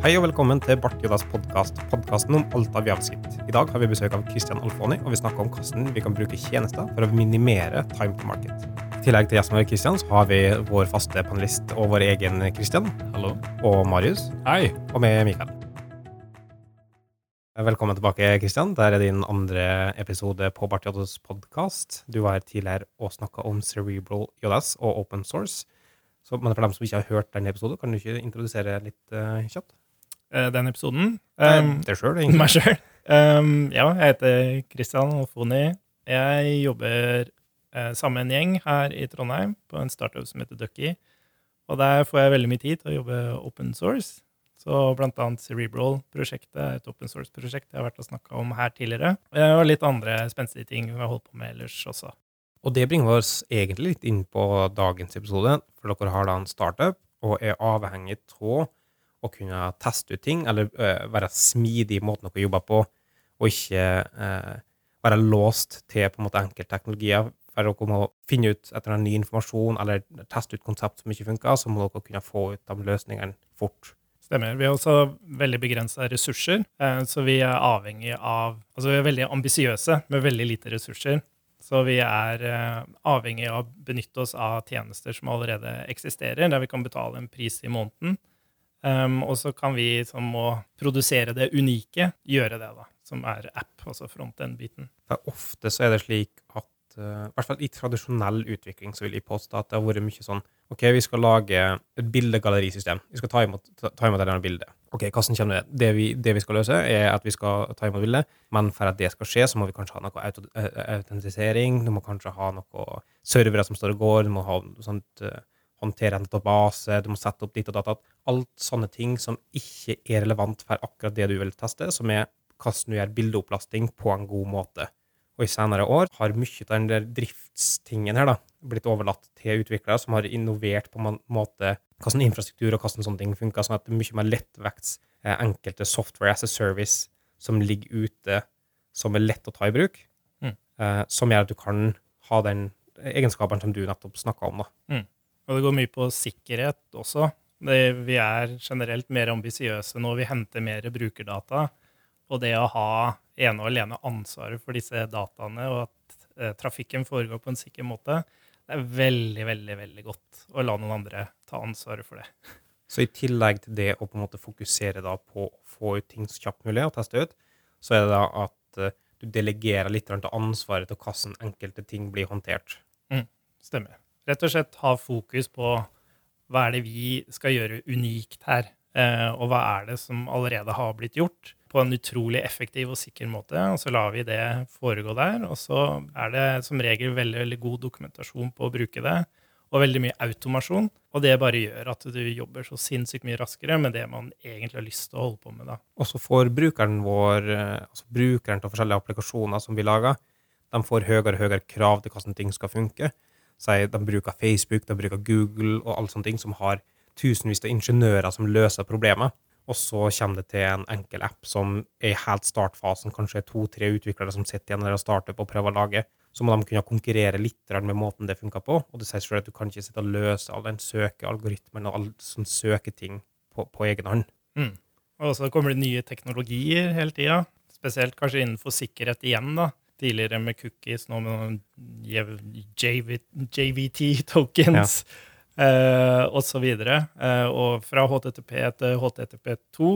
Hei og velkommen til Bart Jodas podkast, podkasten om alt av javskritt. I dag har vi besøk av Christian Alfoni, og vi snakker om hvordan vi kan bruke tjenester for å minimere time to market. I tillegg til gjesten vår Christian, så har vi vår faste panelist og vår egen Christian. Hallo. Og Marius. Hei. Og med Mikael. Velkommen tilbake, Christian. Der er din andre episode på Bart Jodas podkast. Du var her tidligere og snakka om Cerebral Jodas og open source. Så, men for dem som ikke har hørt denne episoden, kan du ikke introdusere litt uh, kjapt? Eh, den episoden. Um, det sjøl, egentlig. Meg sjøl. Um, ja, jeg heter Christian Alfoni. Jeg jobber eh, sammen med en gjeng her i Trondheim på en startup som heter Ducky. Og der får jeg veldig mye tid til å jobbe open source. Så blant annet Cerebral-prosjektet er et open source-prosjekt jeg har vært og snakka om her tidligere. Og litt andre spenstige ting vi har holdt på med ellers også. Og det bringer oss egentlig litt inn på dagens episode, for dere har da en startup og er avhengig av å kunne teste ut ting, eller være smidig i måten dere jobber på, og ikke uh, være låst til på en måte enkeltteknologier. For dere må finne ut etter en ny informasjon eller teste ut konsept som ikke funker, så må dere kunne få ut de løsningene fort. Stemmer. Vi har også veldig begrensa ressurser, så vi er avhengig av Altså vi er veldig ambisiøse med veldig lite ressurser. Så vi er avhengig av å benytte oss av tjenester som allerede eksisterer, der vi kan betale en pris i måneden Um, og så kan vi som må produsere det unike, gjøre det, da, som er app, altså front-end-biten. Ofte så er det slik at, uh, i hvert fall i tradisjonell utvikling, så vil jeg påstå at det har vært mye sånn OK, vi skal lage et bildegallerisystem. Vi skal ta imot, ta, ta imot denne bildet. OK, hvordan kommer det? Det vi, det vi, skal løse, er at vi skal ta imot bildet, men for at det skal skje, så må vi kanskje ha noe autentisering. Du må kanskje ha noe servere som står og går. Du må ha sånt uh, håndtere en database, du må sette opp ditt og datt. Alt sånne ting som ikke er relevant for akkurat det du vil teste, som er hvordan du gjør bildeopplasting på en god måte. Og i senere år har mye av den der driftstingen her da, blitt overlatt til utviklere som har innovert på en måte hvordan infrastruktur og hvordan sånne ting funker, sånn at det er mye mer lettvekts eh, enkelte software as a service som ligger ute, som er lett å ta i bruk, mm. eh, som gjør at du kan ha den egenskapen som du nettopp snakka om. da. Mm. Og det går mye på sikkerhet også. Det, vi er generelt mer ambisiøse når vi henter mer brukerdata. Og det å ha ene og alene ansvaret for disse dataene, og at eh, trafikken foregår på en sikker måte, det er veldig, veldig veldig godt å la noen andre ta ansvaret for det. Så i tillegg til det å på en måte fokusere da på å få ut ting så kjapt mulig og teste ut, så er det da at eh, du delegerer litt til ansvaret til hvordan enkelte ting blir håndtert. Mm, stemmer rett og slett ha fokus på hva er det vi skal gjøre unikt her, eh, og hva er det som allerede har blitt gjort på en utrolig effektiv og sikker måte. Og så lar vi det foregå der. Og så er det som regel veldig, veldig god dokumentasjon på å bruke det, og veldig mye automasjon. Og det bare gjør at du jobber så sinnssykt mye raskere med det man egentlig har lyst til å holde på med. Og så får brukeren vår, eh, altså brukeren til forskjellige applikasjoner som vi lager, de får høyere og høyere krav til hvordan ting skal funke sier de bruker Facebook, de bruker Google og alle sånne ting, som har tusenvis av ingeniører som løser problemet. Og så kommer det til en enkel app som er i helt startfasen, kanskje to-tre utviklere som sitter igjen og starter på å prøve å lage. Så må de kunne konkurrere litt med måten det funker på. Og det sier selv at du kan ikke sitte og løse all den søkealgoritmen og all sånn søketing på, på egen hånd. Mm. Og så kommer det nye teknologier hele tida. Spesielt kanskje innenfor sikkerhet igjen. da tidligere med cookies, nå med JVT-tokens ja. uh, osv. Uh, og fra HTTP til HTTP2.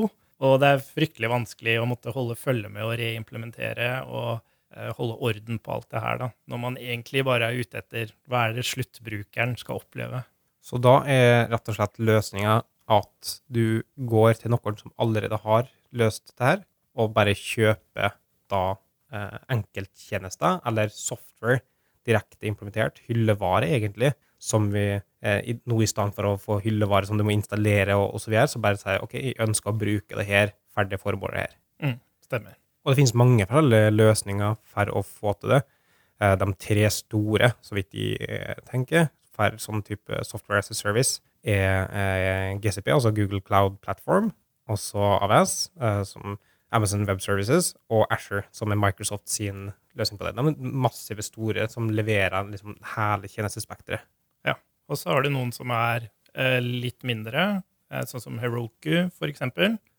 Og det er fryktelig vanskelig å måtte holde følge med og reimplementere og uh, holde orden på alt det her, da, når man egentlig bare er ute etter hva er det sluttbrukeren skal oppleve. Så da er rett og slett løsninga at du går til noen som allerede har løst det her, og bare kjøper da enkelttjenester eller software direkte implementert, hyllevare egentlig, som vi eh, nå i stedet for å få hyllevare som du må installere og osv., så, videre, så bare sier OK, jeg ønsker å bruke det her, ferdig formålet her. Mm, stemmer. Og det finnes mange forskjellige løsninger for å få til det. Eh, de tre store, så vidt jeg eh, tenker, for sånn type software as a service, er eh, GCP, altså Google Cloud Platform, og så AWS, eh, som Amazon Web Services og Asher, som er Microsoft sin løsning på det. De er massive store som leverer liksom hele tjenestespekteret. Ja. Og så har du noen som er eh, litt mindre, eh, sånn som Heroku, f.eks.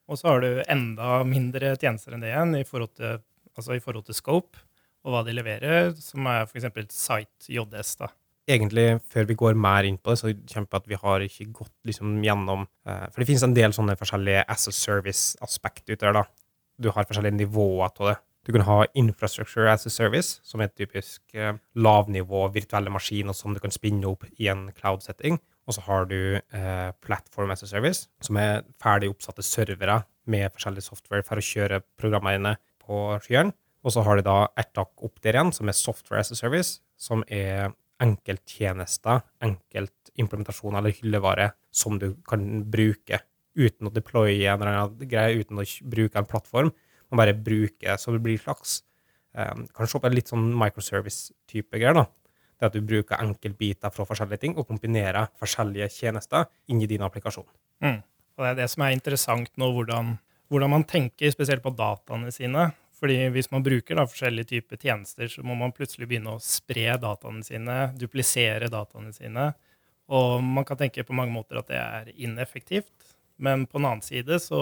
Og så har du enda mindre tjenester enn det igjen i forhold til, altså i forhold til Scope og hva de leverer, som er f.eks. Site JS. da. Egentlig, før vi går mer inn på det, så kjemper jeg at vi har ikke gått liksom gjennom eh, For det finnes en del sånne forskjellige as a service-aspekt ute der, da. Du har forskjellige nivåer av det. Du kan ha infrastructure as a service, som er et typisk eh, lavnivå virtuelle maskiner som du kan spinne opp i en cloud-setting. Og så har du eh, platform as a service, som er ferdig oppsatte servere med forskjellig software for å kjøre programmene inne på skyene. Og så har du da Ertak opp igjen, som er software as a service, som er enkelttjenester, enkeltimplementasjoner eller hyllevare som du kan bruke uten å deploye en eller annen greie, uten å bruke en plattform. Man bare bruker så det blir slags um, Kan se en litt sånn microservice-type greier. da. Det at du bruker enkeltbiter fra forskjellige ting og kombinerer forskjellige tjenester inn i din applikasjon. Mm. Og det er det som er interessant nå, hvordan, hvordan man tenker spesielt på dataene sine. Fordi hvis man bruker da, forskjellige typer tjenester, så må man plutselig begynne å spre dataene sine, duplisere dataene sine. Og man kan tenke på mange måter at det er ineffektivt. Men på den annen side så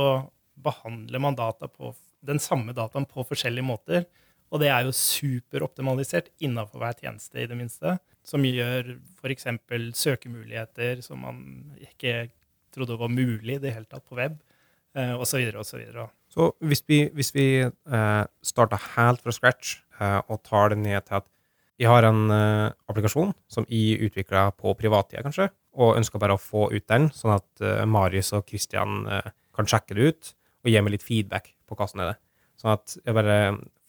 behandler man data på, den samme dataen på forskjellige måter. Og det er jo superoptimalisert innafor hver tjeneste, i det minste. Som gjør f.eks. søkemuligheter som man ikke trodde var mulig i det hele tatt på web, eh, osv. osv. Så hvis vi, vi eh, starter helt fra scratch eh, og tar det ned til at vi har en uh, applikasjon som jeg utvikla på privattida, kanskje, og ønsker bare å få ut den, sånn at uh, Marius og Kristian uh, kan sjekke det ut og gi meg litt feedback på hva som er det. Sånn at jeg bare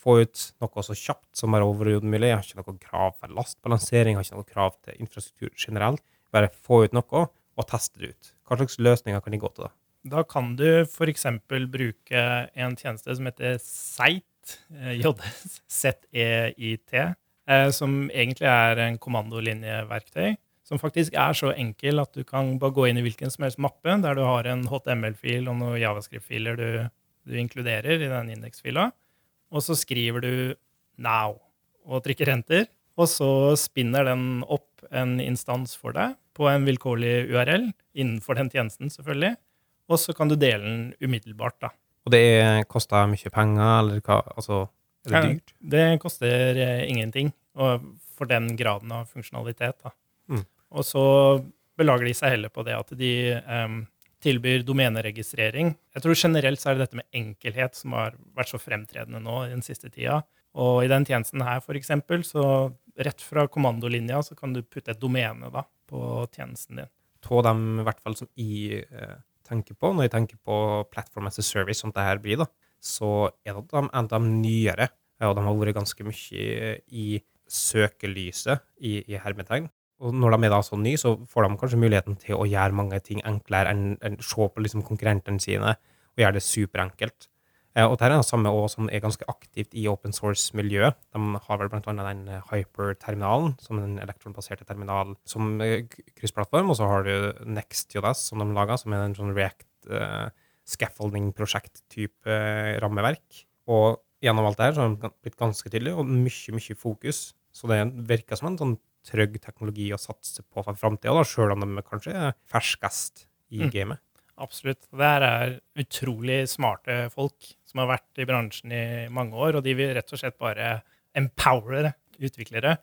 får ut noe så kjapt som bare overhodet mulig. Jeg har ikke noe krav for lastbalansering, jeg har ikke noe krav til infrastruktur generelt. Bare få ut noe og teste det ut. Hva slags løsninger kan de gå til da? Da kan du f.eks. bruke en tjeneste som heter Seit, eh, JS, ZEIT, eh, som egentlig er en kommandolinjeverktøy. Som faktisk er så enkel at du kan bare gå inn i hvilken som helst mappe der du har en HTML-fil og noen javascript-filer du, du, inkluderer i den indeksfila. Og så skriver du 'now' og trykker enter. Og så spinner den opp en instans for deg på en vilkårlig URL innenfor den tjenesten, selvfølgelig. Og så kan du dele den umiddelbart, da. Og det koster mye penger, eller hva? Altså, er det dyrt? Det koster eh, ingenting for den graden av funksjonalitet, da. Mm. Og så belager de seg heller på det at de um, tilbyr domeneregistrering. Jeg tror generelt så er det dette med enkelhet som har vært så fremtredende nå i den siste tida. Og i den tjenesten her, for eksempel, så rett fra kommandolinja så kan du putte et domene da, på tjenesten din. Av dem i hvert fall som jeg eh, tenker på når jeg tenker på Platform as a Service, som det her blir, da, så er det en av de nyere, og de har vært ganske mye i søkelyset i, i hermetegn. Og når de er da så nye, så får de kanskje muligheten til å gjøre mange ting enklere enn, enn se på liksom konkurrentene sine og gjøre det superenkelt. Eh, og dette er det samme også, som er ganske aktivt i open source-miljøet. De har vel annet den Hyper-terminalen, som er en elektronbaserte terminal som kryssplattform. Og så har du NextJS, som de lager, som er en sånn React uh, scaffolding-prosjekt-type uh, rammeverk. Og gjennom alt det her så har de blitt ganske tydelig, og mye, mye fokus. Så det virker som en sånn trygg teknologi å satse på for framtida, sjøl om de kanskje er ferskest i mm. gamet. Absolutt. Det her er utrolig smarte folk som har vært i bransjen i mange år, og de vil rett og slett bare empowere utviklere.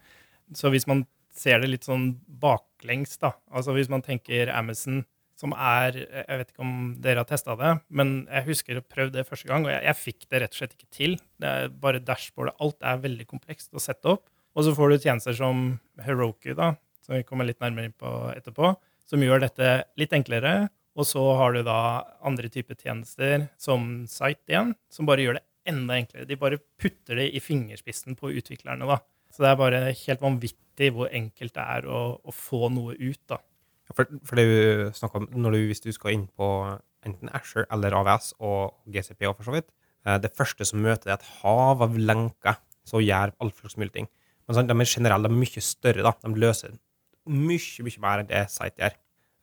Så hvis man ser det litt sånn baklengs, da Altså hvis man tenker Amazon som er Jeg vet ikke om dere har testa det, men jeg husker å prøve det første gang, og jeg, jeg, fikk det rett og slett ikke til. Det er bare dashbordet. Alt er veldig komplekst å sette opp. Og så får du tjenester som Heroku, da, som vi kommer litt nærmere inn på etterpå, som gjør dette litt enklere og så har du da andre typer tjenester, som Site igjen, som bare gjør det enda enklere. De bare putter det i fingerspissen på utviklerne. da. Så det er bare helt vanvittig hvor enkelt det er å, å få noe ut. da. For, for det du snakker om, du, Hvis du skal inn på enten Asher eller AVS og GCP, og for så vidt, eh, det første som møter er et hav av lenker som gjør all slags mulig ting. Men sånn, de er generelle, de er mye større. da. De løser mye mye mer enn det Site gjør.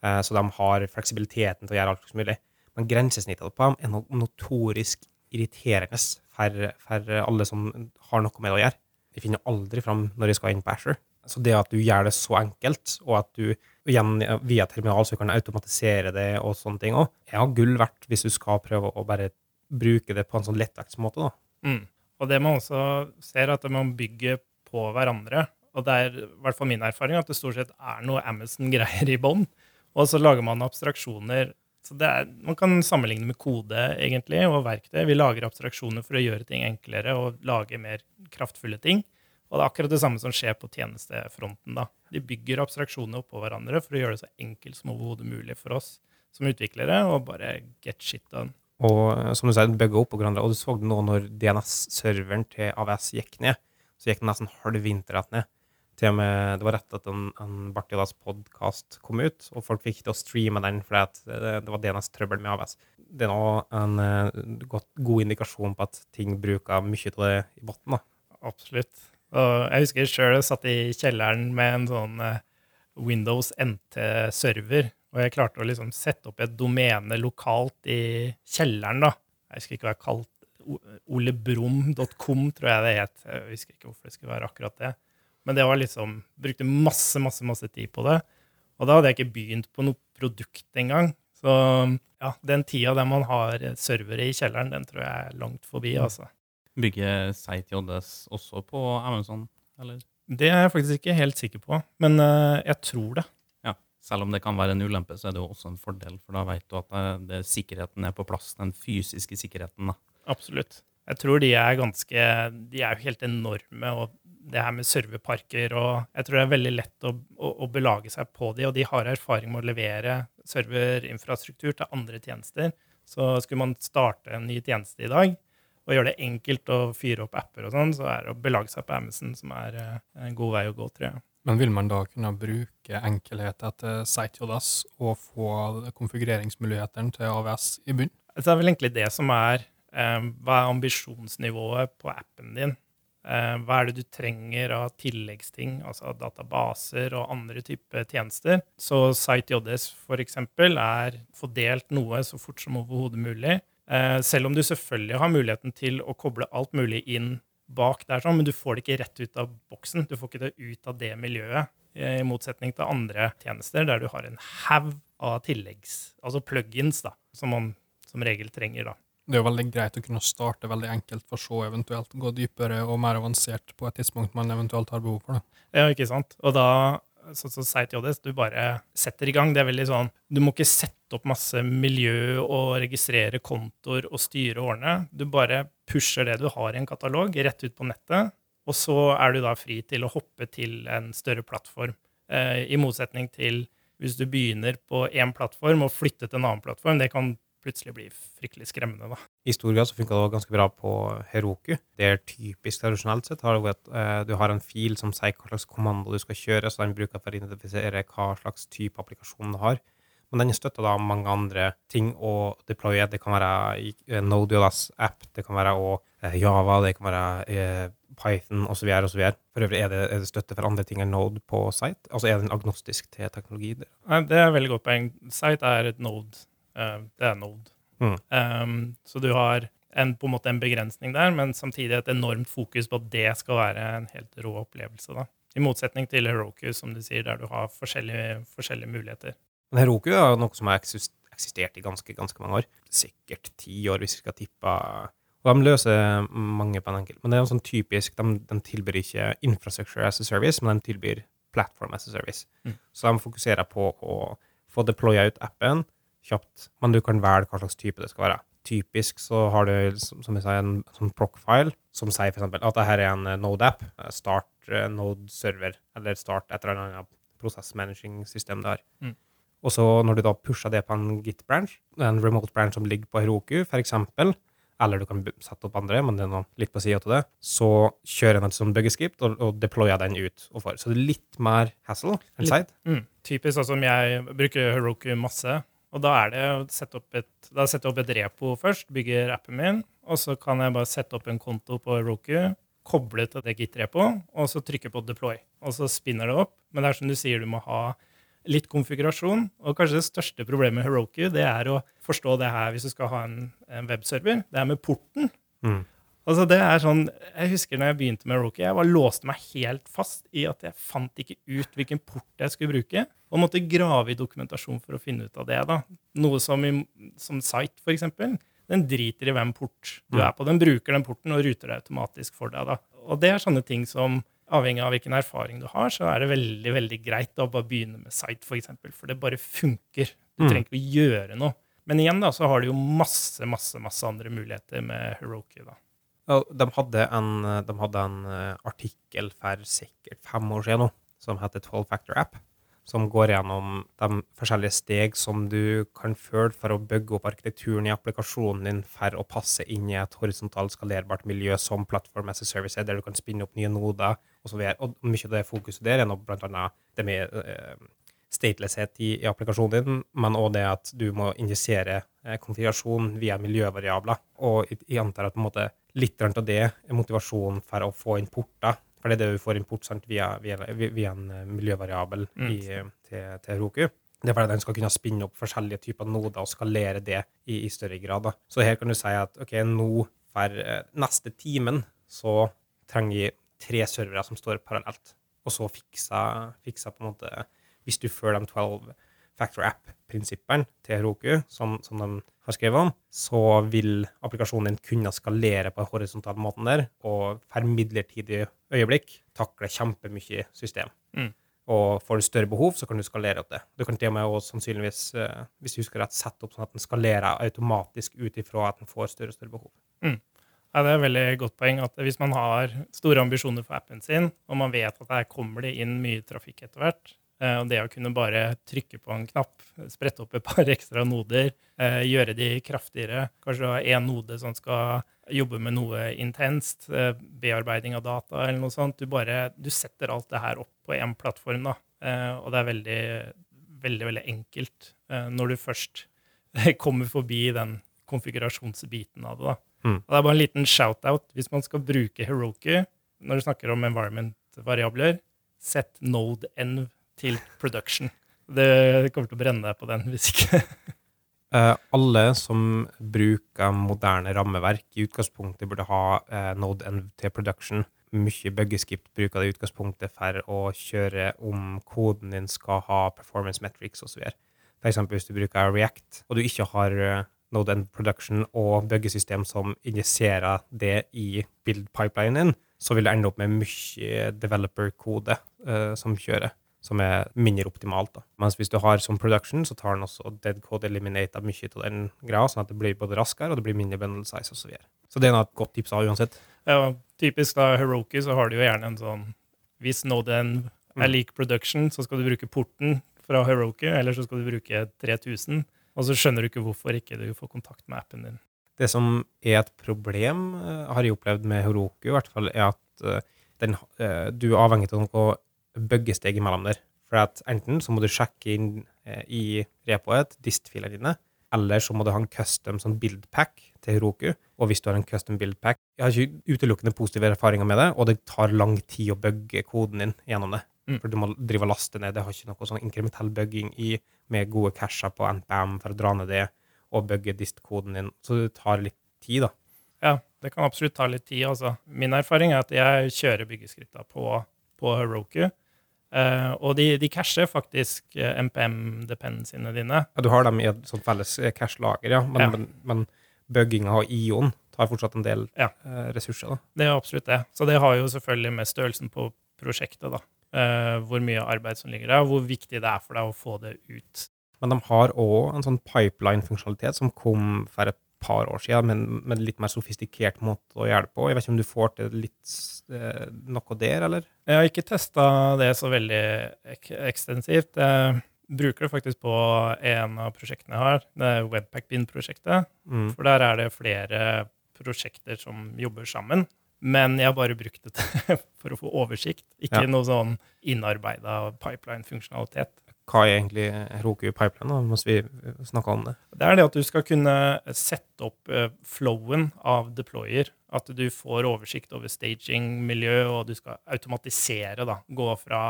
Eh, så de har fleksibiliteten til å gjøre alt som mulig. Men grensesnittet på dem er notorisk irriterende for, for, alle som har noe med det å gjøre. De finner aldri fram når de skal inn på Asher. Så det at du gjør det så enkelt, og at du igjen via terminal, så kan automatisere det og sånne ting òg. Er jo gull verdt hvis du skal prøve å bare bruke det på en sånn lettvektsmåte. Mm. Og det man også ser, at man bygger på hverandre. Og det er i hvert fall min erfaring at det stort sett er noe Amazon-greier i bånn. Og så lager man abstraksjoner. Så er, man kan sammenligne med kode egentlig, og verktøy. Vi lager abstraksjoner for å gjøre ting enklere og lage mer kraftfulle ting. Og det er akkurat det samme som skjer på tjenestefronten. da. De bygger abstraksjoner oppå hverandre for å gjøre det så enkelt som overhodet mulig for oss som utviklere, og bare get shit done. Og eh, som du sier, bygger opp på hverandre. Og du så det nå når DNS-serveren til AVS gikk ned, så gikk den nesten halv vinterrett ned. Til og med, det var rett at en, en Bartidas podkast kom ut, og folk fikk til å streame den fordi at det, det var DNS-trøbbel med AVS. Det er nå en uh, god, god indikasjon på at ting bruker mye av det i bunnen. Absolutt. Og jeg husker jeg satt i kjelleren med en sånn uh, Windows NT-server, og jeg klarte å liksom sette opp et domene lokalt i kjelleren. da. Jeg husker ikke hva jeg kalte Olebrum.com, tror jeg det het. Jeg husker ikke hvorfor det skulle være akkurat det. Men det var liksom Brukte masse, masse, masse tid på det. Og da hadde jeg ikke begynt på noe produkt engang. Så ja, den tida der man har servere i kjelleren, den tror jeg er langt forbi, altså. Bygger Site JS også på Amazon, eller? Det er jeg faktisk ikke helt sikker på, men eh, jeg tror det. Ja. Selv om det kan være en ulempe, så er det jo også en fordel, for da vet du at det, det, sikkerheten er på plass, den fysiske sikkerheten. da. Absolutt. Jeg tror de er ganske De er jo helt enorme, og det her med serverparker og Jeg tror det er veldig lett å, å, å belage seg på de, og de har erfaring med å levere serverinfrastruktur til andre tjenester. Så skulle man starte en ny tjeneste i dag og gjøre det enkelt å fyre opp apper og sånn, så er det å belage seg på Amazon som er eh, en god vei å gå, tror jeg. Men vil man da kunne bruke enkelheten til SiteJS og få konfigureringsmulighetene til AVS i bunn? Det er vel egentlig det som er eh, Hva er ambisjonsnivået på appen din? Eh, hva er det du trenger av tilleggsting, altså databaser og andre typer tjenester? Så SiteJS f.eks. er fordelt noe så fort som overhodet mulig. Eh, selv om du selvfølgelig har muligheten til å koble alt mulig inn bak der, sånn, men du får det ikke rett ut av boksen. Du får ikke det ut av det miljøet, eh, i motsetning til andre tjenester der du har en haug av tilleggs, altså plugins, da, som man som regel trenger. da. Det er jo veldig greit å kunne starte veldig enkelt, for så eventuelt gå dypere og mer avansert på et tidspunkt man eventuelt har behov for det. Ja, ikke sant? Og da, sånn som SiteJS, du bare setter i gang. Det er veldig sånn, Du må ikke sette opp masse miljø og registrere kontoer og styre ordne. Du bare pusher det du har i en katalog, rett ut på nettet. Og så er du da fri til å hoppe til en større plattform. Eh, I motsetning til hvis du begynner på én plattform og flytter til en annen plattform. Det kan plutselig blir fryktelig skremmende. da. I stor grad så funka det også ganske bra på Heroku. Det er typisk tradisjonelt sett. Har du, et, eh, du har en fil som sier hva slags kommando du skal kjøre, så den bruker for å identifisere hva slags type applikasjon du har. Men den støtter da mange andre ting å deploye. Det kan være eh, Node.js-app, det kan være også, eh, Java, det kan være Python osv. osv. For øvrig er det, er det støtte for andre ting enn Node på site. Altså er den agnostisk til teknologi. Det er et veldig godt poeng. Site er et node. Eh, det er node. Mm. Um, så du har en, på en måte en begrensning der, men samtidig et enormt fokus på at det skal være en helt rå opplevelse. da. I motsetning til Heroku, som du sier, der du har forskjellige, forskjellige muligheter. Men Heroku er noe som har eksistert i ganske, ganske mange år. Sikkert ti år, hvis vi skal tippe. Og de løser mange på en enkelt. Men det er jo sånn typisk, de, de tilbyr ikke infrastructure as a service, men de tilbyr platform as a service. Mm. Så de fokuserer på å få deploya ut appen kjapt, men du kan velge hva slags type det skal være. Typisk så har du, som jeg sa, en sånn proc-file som sier eksempel at dette er en eh, Node-app. eh, Start eh, Node-server, eller start et eller annet prosessmanaging system der. Mm. Og så når du da pusher det på en Git-branch, en remote branch som ligger på Heroku, eksempel, eller du kan sette opp andre, men det er noe litt på sida til det, så kjører en sånn buggescript og, og deployer den ut og for. Så det er litt mer hassle enn side. Mm. Typisk sånn som jeg bruker Heroku masse. Og da er det å sette opp et, da setter jeg opp et repo først, bygger appen min, og så kan jeg bare sette opp en konto på Heroku, koble til det Git-repoet, og så trykke på deploy. Og så spinner det opp. Men det er som du sier, du må ha litt konfigurasjon. Og kanskje det største problemet med Heroku det er å forstå det her hvis du skal ha en, en webserver. Det er med porten. Mm. Altså det er sånn, Jeg husker når jeg begynte med Heroku, jeg bare låste meg helt fast i at jeg fant ikke ut hvilken port jeg skulle bruke, og måtte grave i dokumentasjon for å finne ut av det. da. Noe som, i, som Site, eksempel, den driter i hvem port du Mm. er på. Den bruker den porten og ruter deg automatisk for deg. da. Og det er sånne ting som, avhengig av hvilken erfaring du har, så er det veldig veldig greit å bare begynne med Site, for eksempel, for det bare funker. Du Mm. trenger ikke å gjøre noe. Men igjen da, så har du jo masse masse, masse andre muligheter med Heroku. da. De hadde en, de hadde en eh, artikkel for sikkert fem år siden nå, som heter 12 Factor App, som går gjennom de forskjellige steg som du kan følge for å bygge opp arkitekturen i applikasjonen din for å passe inn i et horisontalt skalerbart miljø som Platform as a Service, der du kan spinne opp nye noder. Og mye av det fokuset der er nå annet det med eh, statelesshet i, i applikasjonen din, men òg det at du må injisere eh, konfigurasjon via miljøvariabler. Og jeg antar at på en måte, litt av det er motivasjonen for å få importer. For det er det vi får import sant, via, via, via en eh, miljøvariabel Mm. i, til, til Roku. Det er fordi den skal kunne spinne opp forskjellige typer noder og skalere det i, i større grad. Da. Så her kan du si at ok, nå for eh, neste timen så trenger jeg tre servere som står parallelt. Og så fiksa, fiksa på en måte Hvis du følger de 12 factor app-prinsippene til Heroku, som, som de har skrevet om, så vil applikasjonen din kunne skalere på den horisontale måten der, og for midlertidig øyeblikk takle kjempemye system. Mm. Og får du større behov, så kan du skalere opp det. Du kan til og med også sannsynligvis, eh, hvis du husker rett, sette opp sånn at den skalerer automatisk ut ifra at den får større og større behov. Ja, det er et veldig godt poeng at hvis man har store ambisjoner for appen sin, og man vet at der kommer det inn mye trafikk etter hvert, og det å kunne bare trykke på en knapp, sprette opp et par ekstra noder, eh, gjøre de kraftigere, kanskje ha én node som skal jobbe med noe intenst, eh, bearbeiding av data eller noe sånt, du bare du setter alt det her opp på én plattform, da. Eh, og det er veldig, veldig, veldig enkelt eh, når du først kommer forbi den konfigurasjonsbiten av det. da. Mm. Og det er bare en liten shout-out hvis man skal bruke Heroku når du snakker om environment-variabler. Sett node n til production. Det kommer til å brenne deg på den hvis ikke. Eh, alle som bruker moderne rammeverk, i utgangspunktet burde ha eh, Node N til production. Mye buggeskipt bruker det i utgangspunktet for å kjøre om koden din skal ha performance metrics osv. Eksempel hvis du bruker React, og du ikke har eh, Node N production og buggesystem som injiserer det i build-pipelinen din, så vil du ende opp med mye developer-kode uh, som kjører som er mindre optimalt. Da. Mens hvis du har som production, så tar den også dead code eliminator mye av den greia, sånn at det blir både raskere og det blir mindre bundle size osv. Så, videre. så det er et godt tips da, uansett. Ja, typisk da Heroku så har du jo gjerne en sånn Hvis node n er Mm. lik production, så skal du bruke porten fra Heroku, eller så skal du bruke 3000. Og så skjønner du ikke hvorfor ikke du får kontakt med appen din. Det som er et problem, eh, har jeg opplevd med Heroku, i hvert fall, er at eh, den, eh, du er avhengig av noe bøggesteg imellom der. For at enten så må du sjekke inn eh, i repoet dist-filene dine, eller så må du ha en custom sånn build-pack til Heroku. Og hvis du har en custom build-pack Jeg har ikke utelukkende positive erfaringer med det, og det tar lang tid å bugge koden din gjennom det. Mm. For du må drive og laste ned. Det har ikke noe sånn inkrementell bugging i, med gode casher på NPM for å dra ned det, og bugge dist-koden din. Så det tar litt tid, da. Ja, det kan absolutt ta litt tid. Altså. Min erfaring er at jeg kjører byggeskripta på, på Heroku. Eh, og de, de casher faktisk eh, MPM-dependencyene dine. Ja, du har dem i et sånt felles eh, cache-lager, ja. Men, Ja. men, men bugginga av ION tar fortsatt en del Ja. uh, ressurser. da. Det er absolutt det. Så det har jo selvfølgelig med størrelsen på prosjektet, da. Uh, hvor mye arbeid som ligger der, og hvor viktig det er for deg å få det ut. Men de har òg en sånn pipeline-funksjonalitet som kom for et par år siden, men med litt mer sofistikert måte å gjøre det på. Jeg vet ikke om du får til litt noe der, eller? Jeg har ikke testa det så veldig ek ekstensivt. Jeg bruker det faktisk på en av prosjektene jeg har, det er Webpackbin-prosjektet. Mm. For der er det flere prosjekter som jobber sammen. Men jeg har bare brukt det for å få oversikt, ikke Ja. noe sånn innarbeida pipeline-funksjonalitet. Hva er egentlig Heroku pipeline, da, mens vi snakker om det? Det er det at du skal kunne sette opp eh, flowen av deployer. At du får oversikt over staging-miljø, og du skal automatisere. da, Gå fra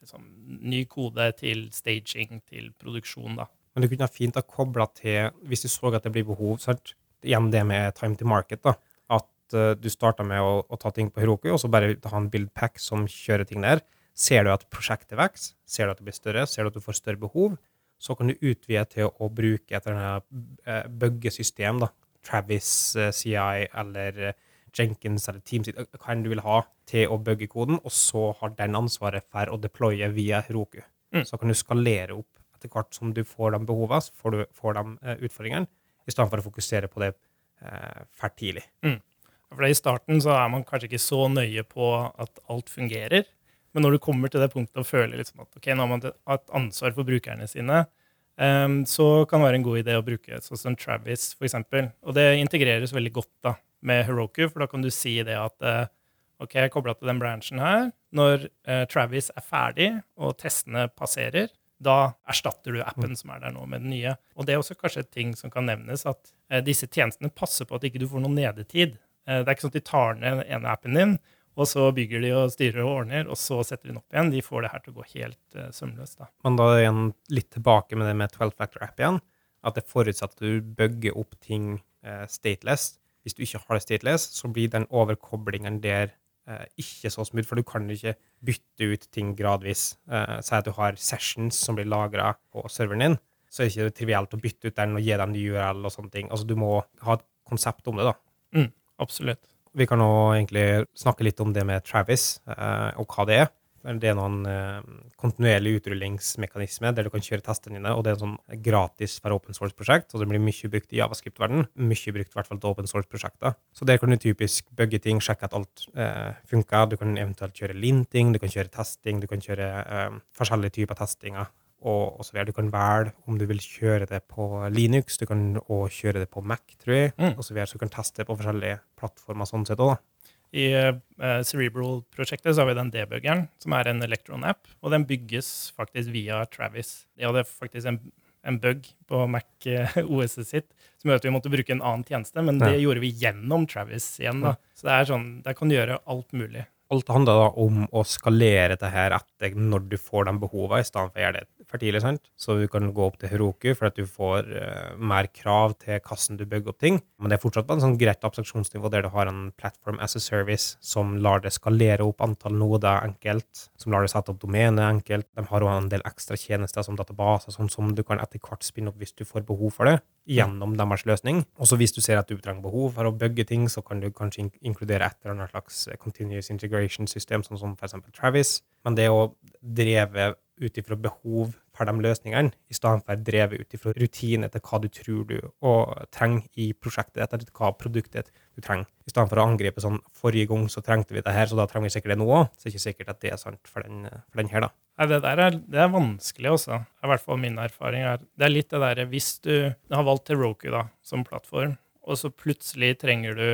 liksom, ny kode til staging til produksjon. da. Men du kunne ha fint å koble til, hvis du så at det blir behov, sant? igjen det med time to market, da, at uh, du starter med å, å ta ting på Heroku, og så bare ha en build pack som kjører ting der. Ser du at prosjektet vokser, ser du at det blir større, ser du at du får større behov, så kan du utvide til å bruke et eller annet eh, buggesystem, da. Travis eh, CI eller eh, Jenkins eller Teams, hva enn du vil ha, til å bugge koden, og så har den ansvaret for å deploye via Heroku. Mm. Så kan du skalere opp etter hvert som du får de behovene, så får du får de utfordringene, for å fokusere på det eh, for tidlig. For I starten så er man kanskje ikke så nøye på at alt fungerer. Men når du kommer til det punktet og føler liksom at okay, nå har man et ansvar for brukerne sine, um, så kan det være en god idé å bruke sånn som Travis, f.eks. Og det integreres veldig godt da, med Heroku, for da kan du si det at uh, ok, jeg kobla til den branchen her. Når uh, Travis er ferdig og testene passerer, da erstatter du appen som er der nå, med den nye. Og det er også kanskje et ting som kan nevnes, at uh, disse tjenestene passer på at ikke du får noen nedetid. Det er ikke sånn at de tar ned den ene appen din, og så bygger de og styrer og ordner, og så setter de den opp igjen. De får det her til å gå helt uh, sømløst. da. Men da er igjen litt tilbake med det med 12 factor app igjen, at det forutsetter at du bygger opp ting uh, stateless. Hvis du ikke har det stateless, så blir den overkoblingen der uh, ikke så smooth, for du kan ikke bytte ut ting gradvis. Uh, Si at du har sessions som blir lagra på serveren din, så er det ikke trivielt å bytte ut den og gi dem ny URL og sånne ting. Altså, du må ha et konsept om det, da. Absolutt. Vi kan nå egentlig snakke litt om det med Travis, eh, og hva det er. Det er noen eh, kontinuerlig utrullingsmekanisme der du kan kjøre testene dine, og det er en sånn gratis for open source-prosjekt, og det blir mye brukt i javascript-verden. Mye brukt i hvert fall til open source-prosjekter. Så der kan du typisk bygge ting, sjekke at alt eh, funker. Du kan eventuelt kjøre linting, du kan kjøre testing, du kan kjøre eh, forskjellige typer testinger. Og, og så videre. Du kan velge om du vil kjøre det på Linux, du kan også kjøre det på Mac, tror jeg, Mm. og så videre. Så du kan teste det på forskjellige plattformer sånn sett òg. I uh, Cerebral-prosjektet så har vi den debuggeren, som er en Electron-app, og den bygges faktisk via Travis. De hadde faktisk en, en bug på Mac-OS-et sitt som gjorde at vi måtte bruke en annen tjeneste, men det Ja. gjorde vi gjennom Travis igjen. da. Så det er sånn, der kan du gjøre alt mulig. Alt handler da om å skalere det her etter når du får de behovene, i stedet for å gjøre det for tidlig. sant? Så du kan gå opp til Heroku for at du får uh, mer krav til hvordan du bygger opp ting. Men det er fortsatt på en sånn greit abstraksjonsnivå der du har en platform as a service som lar det skalere opp antall noder enkelt, som lar det sette opp domene enkelt. De har også en del ekstra tjenester som databaser, sånn som du kan etter hvert spinne opp hvis du får behov for det, gjennom deres løsning. Også hvis du ser at du trenger behov for å bygge ting, så kan du kanskje in inkludere et eller annet slags eh, continuous integration-system, sånn som f.eks. Travis. Men det å dreve ut ifra behov for de løsningene, i stedet for drevet ut ifra rutine til hva du tror du trenger i prosjektet, etter hva produktet du trenger. I stedet for å angripe sånn forrige gang så trengte vi det her, så da trenger vi sikkert det nå òg. Så det er ikke sikkert at det er sant for den, for den her, da. Nei, det der er, det er vanskelig også. I hvert fall min erfaring er Det er litt det derre hvis du har valgt Heroku da, som plattform, og så plutselig trenger du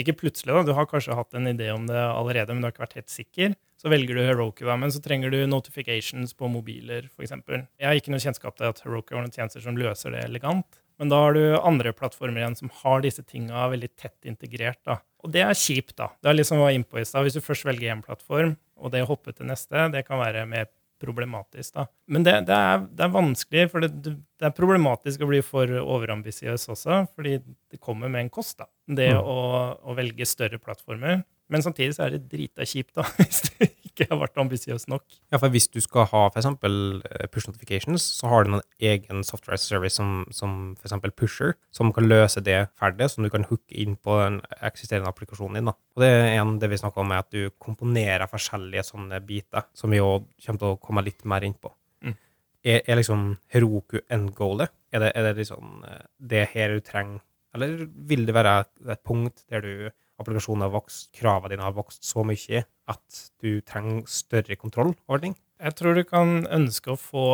Ikke plutselig, da, du har kanskje hatt en idé om det allerede, men du har ikke vært helt sikker. Så velger du Heroku, da, men så trenger du notifications på mobiler, f.eks. Jeg har ikke noe kjennskap til at Heroku har noen tjenester som løser det elegant. Men da har du andre plattformer igjen som har disse tinga veldig tett integrert. da. Og det er kjipt, da. Det er liksom hva innpå i stad. Hvis du først velger én plattform, og det å hoppe til neste, det kan være mer problematisk. da. Men det, det, er, det er vanskelig, for det, det er problematisk å bli for overambisiøs også, fordi det kommer med en kost, da. Det Mm. å, å velge større plattformer. Men samtidig så er det drita kjipt, da, hvis du ikke har vært ambisiøs nok. Ja, for hvis du skal ha eksempel eh, push notifications, så har du en egen software service som, som eksempel Pusher, som kan løse det ferdig, som du kan hooke inn på den eksisterende applikasjonen din. Da. Og det er en det vi snakker om, er at du komponerer forskjellige sånne biter, som vi òg kommer til å komme litt mer inn på. Mm. Er, er liksom Heroku endgoalet? Er det, er det liksom eh, det her du trenger, eller vil det være et punkt der du applikasjonen har vokst, kravene dine har vokst så mye at du trenger større kontroll over ting? Jeg tror du kan ønske å få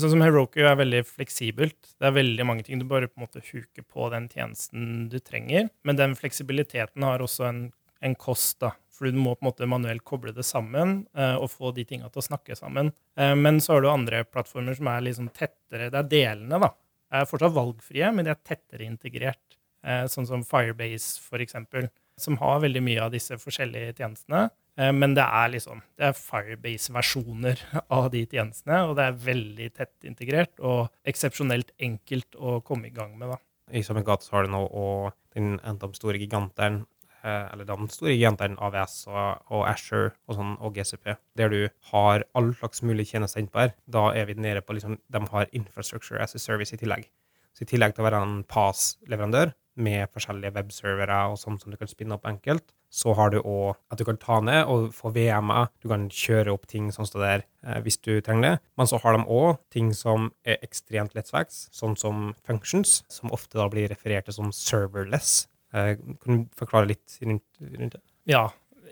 Sånn som Heroku er veldig fleksibelt. Det er veldig mange ting. Du bare på en måte huker på den tjenesten du trenger. Men den fleksibiliteten har også en, en kost, da. For du må på en måte manuelt koble det sammen eh, og få de tinga til å snakke sammen. Eh, men så har du andre plattformer som er liksom tettere. Det er delene, da. Er fortsatt valgfrie, men de er tettere integrert. Eh, sånn som Firebase, for eksempel, som har veldig mye av disse forskjellige tjenestene. Eh, Men det er liksom, det er Firebase-versjoner av de tjenestene, og det er veldig tett integrert og eksepsjonelt enkelt å komme i gang med. da. I samme gate har du nå og den enda store giganteren eh, eller de store gigantene AVS og, og Asher og, sånn, og GCP, der du har all slags mulige tjenester innpå her, da er vi nede på liksom, de har infrastructure as a service i tillegg. Så i tillegg til å være en PAS-leverandør med forskjellige webservere og sånn som du kan spinne opp enkelt, så har du òg at du kan ta ned og få VM-er. Du kan kjøre opp ting sånn som det der eh, hvis du trenger det. Men så har de òg ting som er ekstremt lettvekst, sånn som functions, som ofte da blir referert til som serverless. Eh, kan du forklare litt rundt, rundt det? Ja,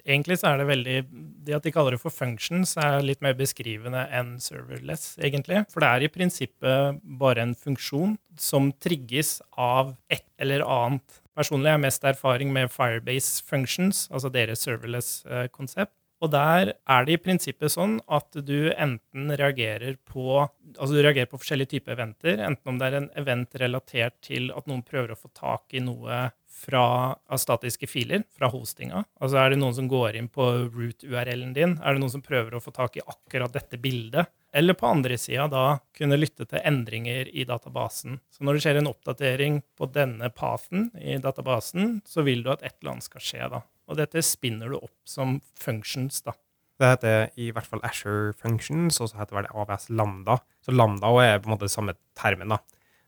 egentlig så er det veldig Det at de kaller det for functions, er litt mer beskrivende enn serverless, egentlig. For det er i prinsippet bare en funksjon som trigges av et eller annet. Personlig har jeg mest erfaring med Firebase functions, altså deres serverless-konsept. Og der er det i prinsippet sånn at du enten reagerer på altså du reagerer på forskjellige typer eventer, enten om det er en event relatert til at noen prøver å få tak i noe fra av statiske filer fra hostinga. Altså er det noen som går inn på root-URL-en din? Er det noen som prøver å få tak i akkurat dette bildet? Eller på andre sida da kunne lytte til endringer i databasen. Så når det skjer en oppdatering på denne pathen i databasen, så vil du at et eller annet skal skje da. Og dette spinner du opp som functions, da. Det heter i hvert fall Asher Functions, og så heter det AWS Lambda. Så Lambda er på en måte samme termen. da.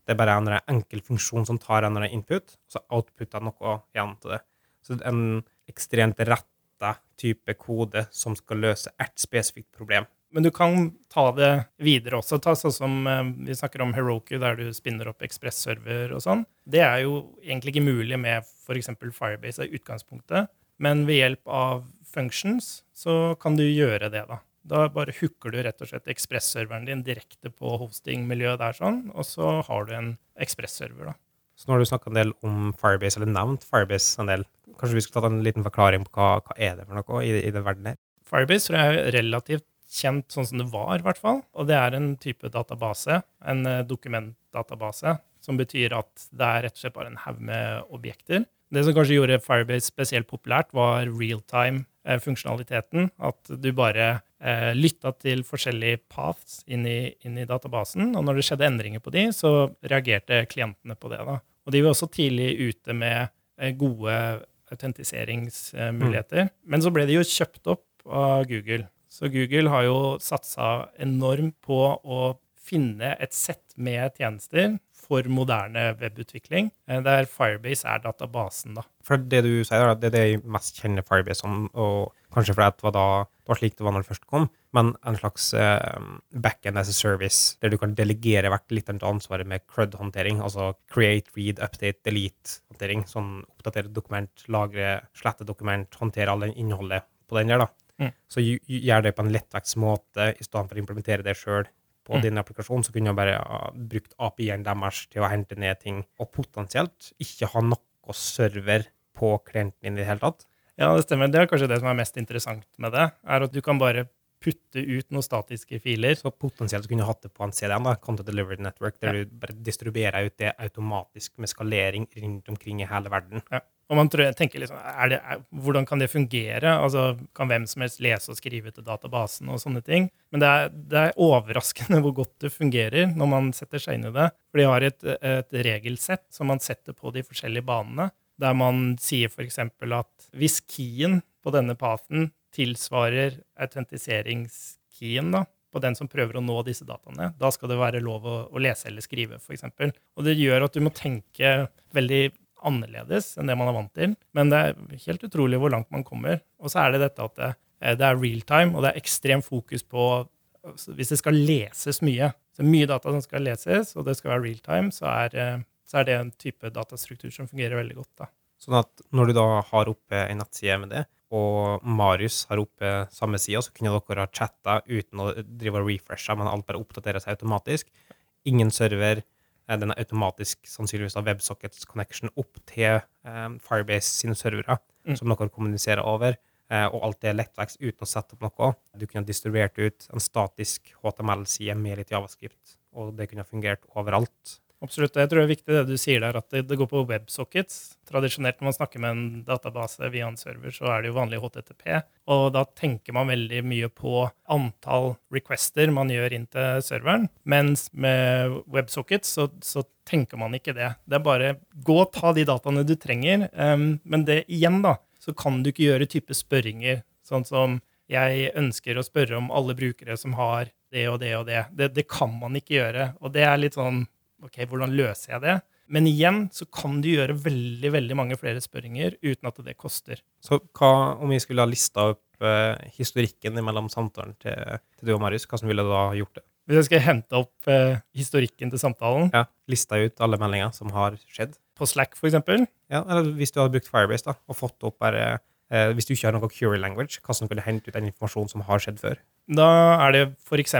Det er bare en enkel funksjon som tar en input, og så outputter noe igjen til det. Så det er en ekstremt retta type kode som skal løse ett spesifikt problem. Men du kan ta det videre også. Ta sånn som eh, Vi snakker om Heroku, der du spinner opp ekspresserver og sånn. Det er jo egentlig ikke mulig med f.eks. Firebase i utgangspunktet. Men ved hjelp av functions så kan du gjøre det, da. Da bare hooker du rett og slett ekspresserveren din direkte på hosting-miljøet der, sånn, og så har du en ekspresserver. Så nå har du snakka en del om Firebase, eller nevnt Firebase en del. Kanskje vi skulle tatt en liten forklaring på hva, hva er det for noe i, i den verden her? Firebase tror jeg er relativt kjent sånn som det var, i hvert fall. Og det er en type database, en eh, dokumentdatabase, som betyr at det er rett og slett bare en haug med objekter. Det som kanskje gjorde Firebase spesielt populært, var realtime-funksjonaliteten. At du bare eh, lytta til forskjellige paths inn i, inn i, databasen. Og når det skjedde endringer på de, så reagerte klientene på det. da. Og de var også tidlig ute med eh, gode autentiseringsmuligheter. Mm. Men så ble de jo kjøpt opp av Google. Så Google har jo satsa enormt på å finne et sett med tjenester for moderne webutvikling, eh, der Firebase er databasen. da. For det du sier, det er det jeg mest kjenner Firebase som, og kanskje fordi det var, da, det var slik det var når det først kom, men en slags eh, backend as a service, der du kan delegere hvert litt av ansvaret med CRUD-håndtering, altså create, read, update, delete-håndtering. Sånn oppdatere dokument, lagre, slette dokument, håndtere all den innholdet på den der. da. Mm. Så gjør det på en lettvektsmåte i stedet for å implementere det sjøl på mm. din applikasjon, så kunne du bare ha brukt API-en deres til å hente ned ting, og potensielt ikke ha noe server på klienten din i det hele tatt. Ja, det stemmer. Det er kanskje det som er mest interessant med det, er at du kan bare putte ut noen statiske filer. Så potensielt kunne du hatt det på en CDN, da, Content Delivery Network, der ja. du bare distribuerer ut det automatisk med skalering rundt omkring i hele verden. Ja. Og man tror, tenker liksom, er det, er, Hvordan kan det fungere? Altså, Kan hvem som helst lese og skrive til databasen? og sånne ting? Men det er, det er overraskende hvor godt det fungerer når man setter seg inn i det. For de har et, et regelsett som man setter på de forskjellige banene, der man sier f.eks. at hvis keyen på denne pathen tilsvarer autentiseringskeyen da, på den som prøver å nå disse dataene, da skal det være lov å, å lese eller skrive, f.eks. Og det gjør at du må tenke veldig annerledes enn det man er vant til. Men det er helt utrolig hvor langt man kommer. Og så er det dette at det, eh, det er real time, og det er ekstremt fokus på altså, Hvis det skal leses mye, så mye data som skal leses, og det skal være real time, så er, eh, så er det en type datastruktur som fungerer veldig godt. da. Sånn at når du da har oppe en nettside med det, og Marius har oppe samme sida, så kunne dere ha chatta uten å drive og refreshe, men alt bare oppdaterer seg automatisk. Ingen server, Eh, den er automatisk sannsynligvis av WebSockets connection opp til um, Firebase sine servere, mm. som dere kommuniserer over. Uh, og alt det er lettvekst uten å sette opp noe. Du kunne distribuert ut en statisk HTML-side med litt javascript, og det kunne fungert overalt. Absolutt. Jeg tror det er viktig det du sier der, at det, går på websockets. Tradisjonelt når man snakker med en database via en server, så er det jo vanlig HTTP. Og da tenker man veldig mye på antall requester man gjør inn til serveren. Mens med websockets så, så tenker man ikke det. Det er bare gå og ta de dataene du trenger. Um, men det igjen, da, så kan du ikke gjøre type spørringer. Sånn som jeg ønsker å spørre om alle brukere som har det og det og det. Det, det kan man ikke gjøre. Og det er litt sånn OK, hvordan løser jeg det? Men igjen så kan du gjøre veldig veldig mange flere spørringer uten at det koster. Så hva om vi skulle ha lista opp eh, historikken mellom samtalen til, til du og Marius? Hvordan ville du da gjort det? Hvis jeg skal hente opp eh, historikken til samtalen Ja, Lista ut alle meldinger som har skjedd? på Slack, f.eks. Ja, eller hvis du hadde brukt Firebase da, og fått opp bare eh, Hvis du ikke har noe query language, hvordan som du hente ut den informasjonen som har skjedd før? Da er det f.eks.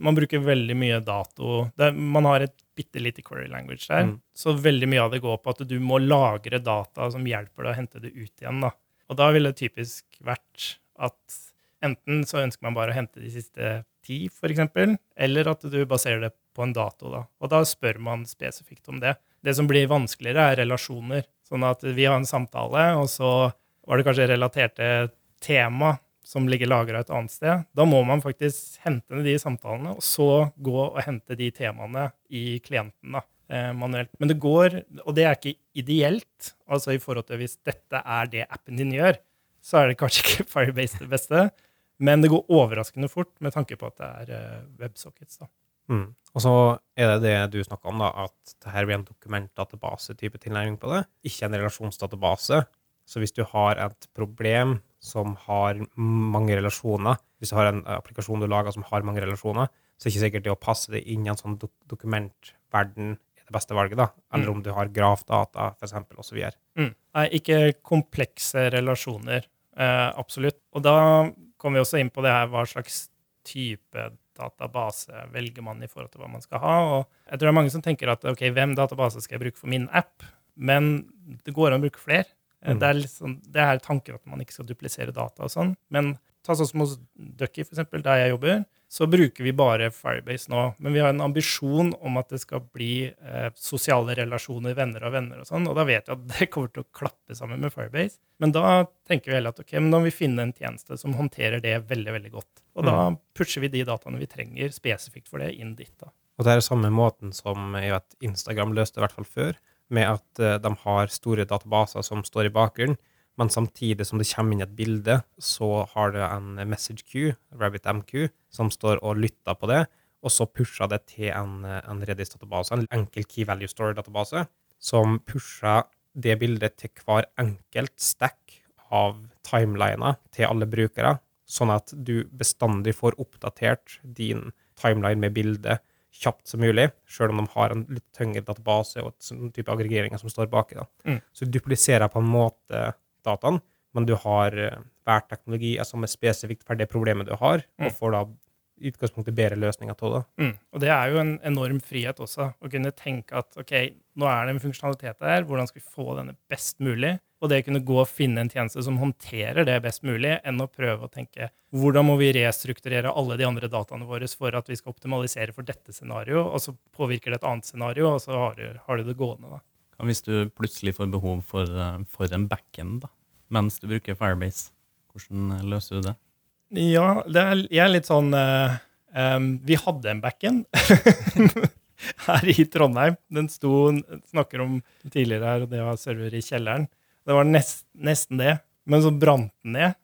Man bruker veldig mye dato. Det, man har et bitte lite query language der. Mm. Så veldig mye av det går på at du må lagre data som hjelper deg å hente det ut igjen. Da. Og da ville det typisk vært at enten så ønsker man bare å hente de siste ti, f.eks., eller at du baserer det på en dato. Da. Og da spør man spesifikt om det. Det som blir vanskeligere, er relasjoner. Sånn at vi har en samtale, og så var det kanskje relaterte tema som ligger lagra et annet sted. Da må man faktisk hente ned de samtalene, og så gå og hente de temaene i klienten da, eh, manuelt. Men det går, og det er ikke ideelt, altså i forhold til hvis dette er det appen din gjør, så er det kanskje ikke Firebase det beste, men det går overraskende fort med tanke på at det er eh, WebSockets. da. Mm. Og så er det det du snakka om, da, at det her blir en dokumentdatabase-type tilnærming på det, ikke en relasjonsdatabase. Så hvis du har et problem som har mange relasjoner, hvis du har en applikasjon du lager som har mange relasjoner, så er det ikke sikkert det å passe det inn i en sånn dok dokumentverden er det beste valget, da. Eller om du har grafdata, så videre. Mm. Nei, ikke komplekse relasjoner. Eh, absolutt. Og da kommer vi også inn på det her hva slags type database velger man i forhold til hva man skal ha. Og jeg tror det er mange som tenker at ok, hvem database skal jeg bruke for min app? Men det går an å bruke flere. Eh, Mm. Det, er liksom, det er tanken at man ikke skal duplisere data og sånn. Men ta sånn som hos Ducky, for eksempel, der jeg jobber, så bruker vi bare Firebase nå. Men vi har en ambisjon om at det skal bli eh, sosiale relasjoner, venner av venner og sånn. Og da vet jeg at det kommer til å klappe sammen med Firebase. Men da tenker vi heller at ok, men da må vi finne en tjeneste som håndterer det veldig veldig godt. Og da pusher vi de dataene vi trenger spesifikt for det, inn dit. da. Og det er samme måten som jeg vet Instagram løste, i hvert fall før, med at eh, de har store databaser som står i bakgrunnen, men samtidig som det kommer inn et bilde, så har det en message queue, RabbitMQ, som står og lytter på det, og så pusher det til en, en Redis-database, en enkel key value store-database, som pusher det bildet til hver enkelt stack av timeliner til alle brukere, sånn at du bestandig får oppdatert din timeline med bildet kjapt som mulig, selv om de har en litt tyngre database og et sånn type aggregeringer som står baki. Mm. Så du dupliserer på en måte dataen, men du har eh, hver teknologi altså som er spesifikt for det problemet du har, Mm. og får da i utgangspunktet bedre løsninger til det. Mm. Og det er jo en enorm frihet også, å kunne tenke at ok, nå er det en funksjonalitet der. hvordan skal vi få denne best mulig? Og det å kunne gå og finne en tjeneste som håndterer det best mulig, enn å prøve å tenke hvordan må vi restrukturere alle de andre dataene våre for at vi skal optimalisere for dette scenarioet, og så påvirker det et annet scenario, og så har du, har du det gående. da. Hvis du plutselig får behov for, eh, for en backend da, mens du bruker Firebase? Hvordan eh, løser du det? Ja, det er, jeg er litt sånn uh, um, Vi hadde en backend her i Trondheim. Den sto snakker om tidligere her, og det var server i kjelleren. Det var nest, nesten det, men så brant den ned.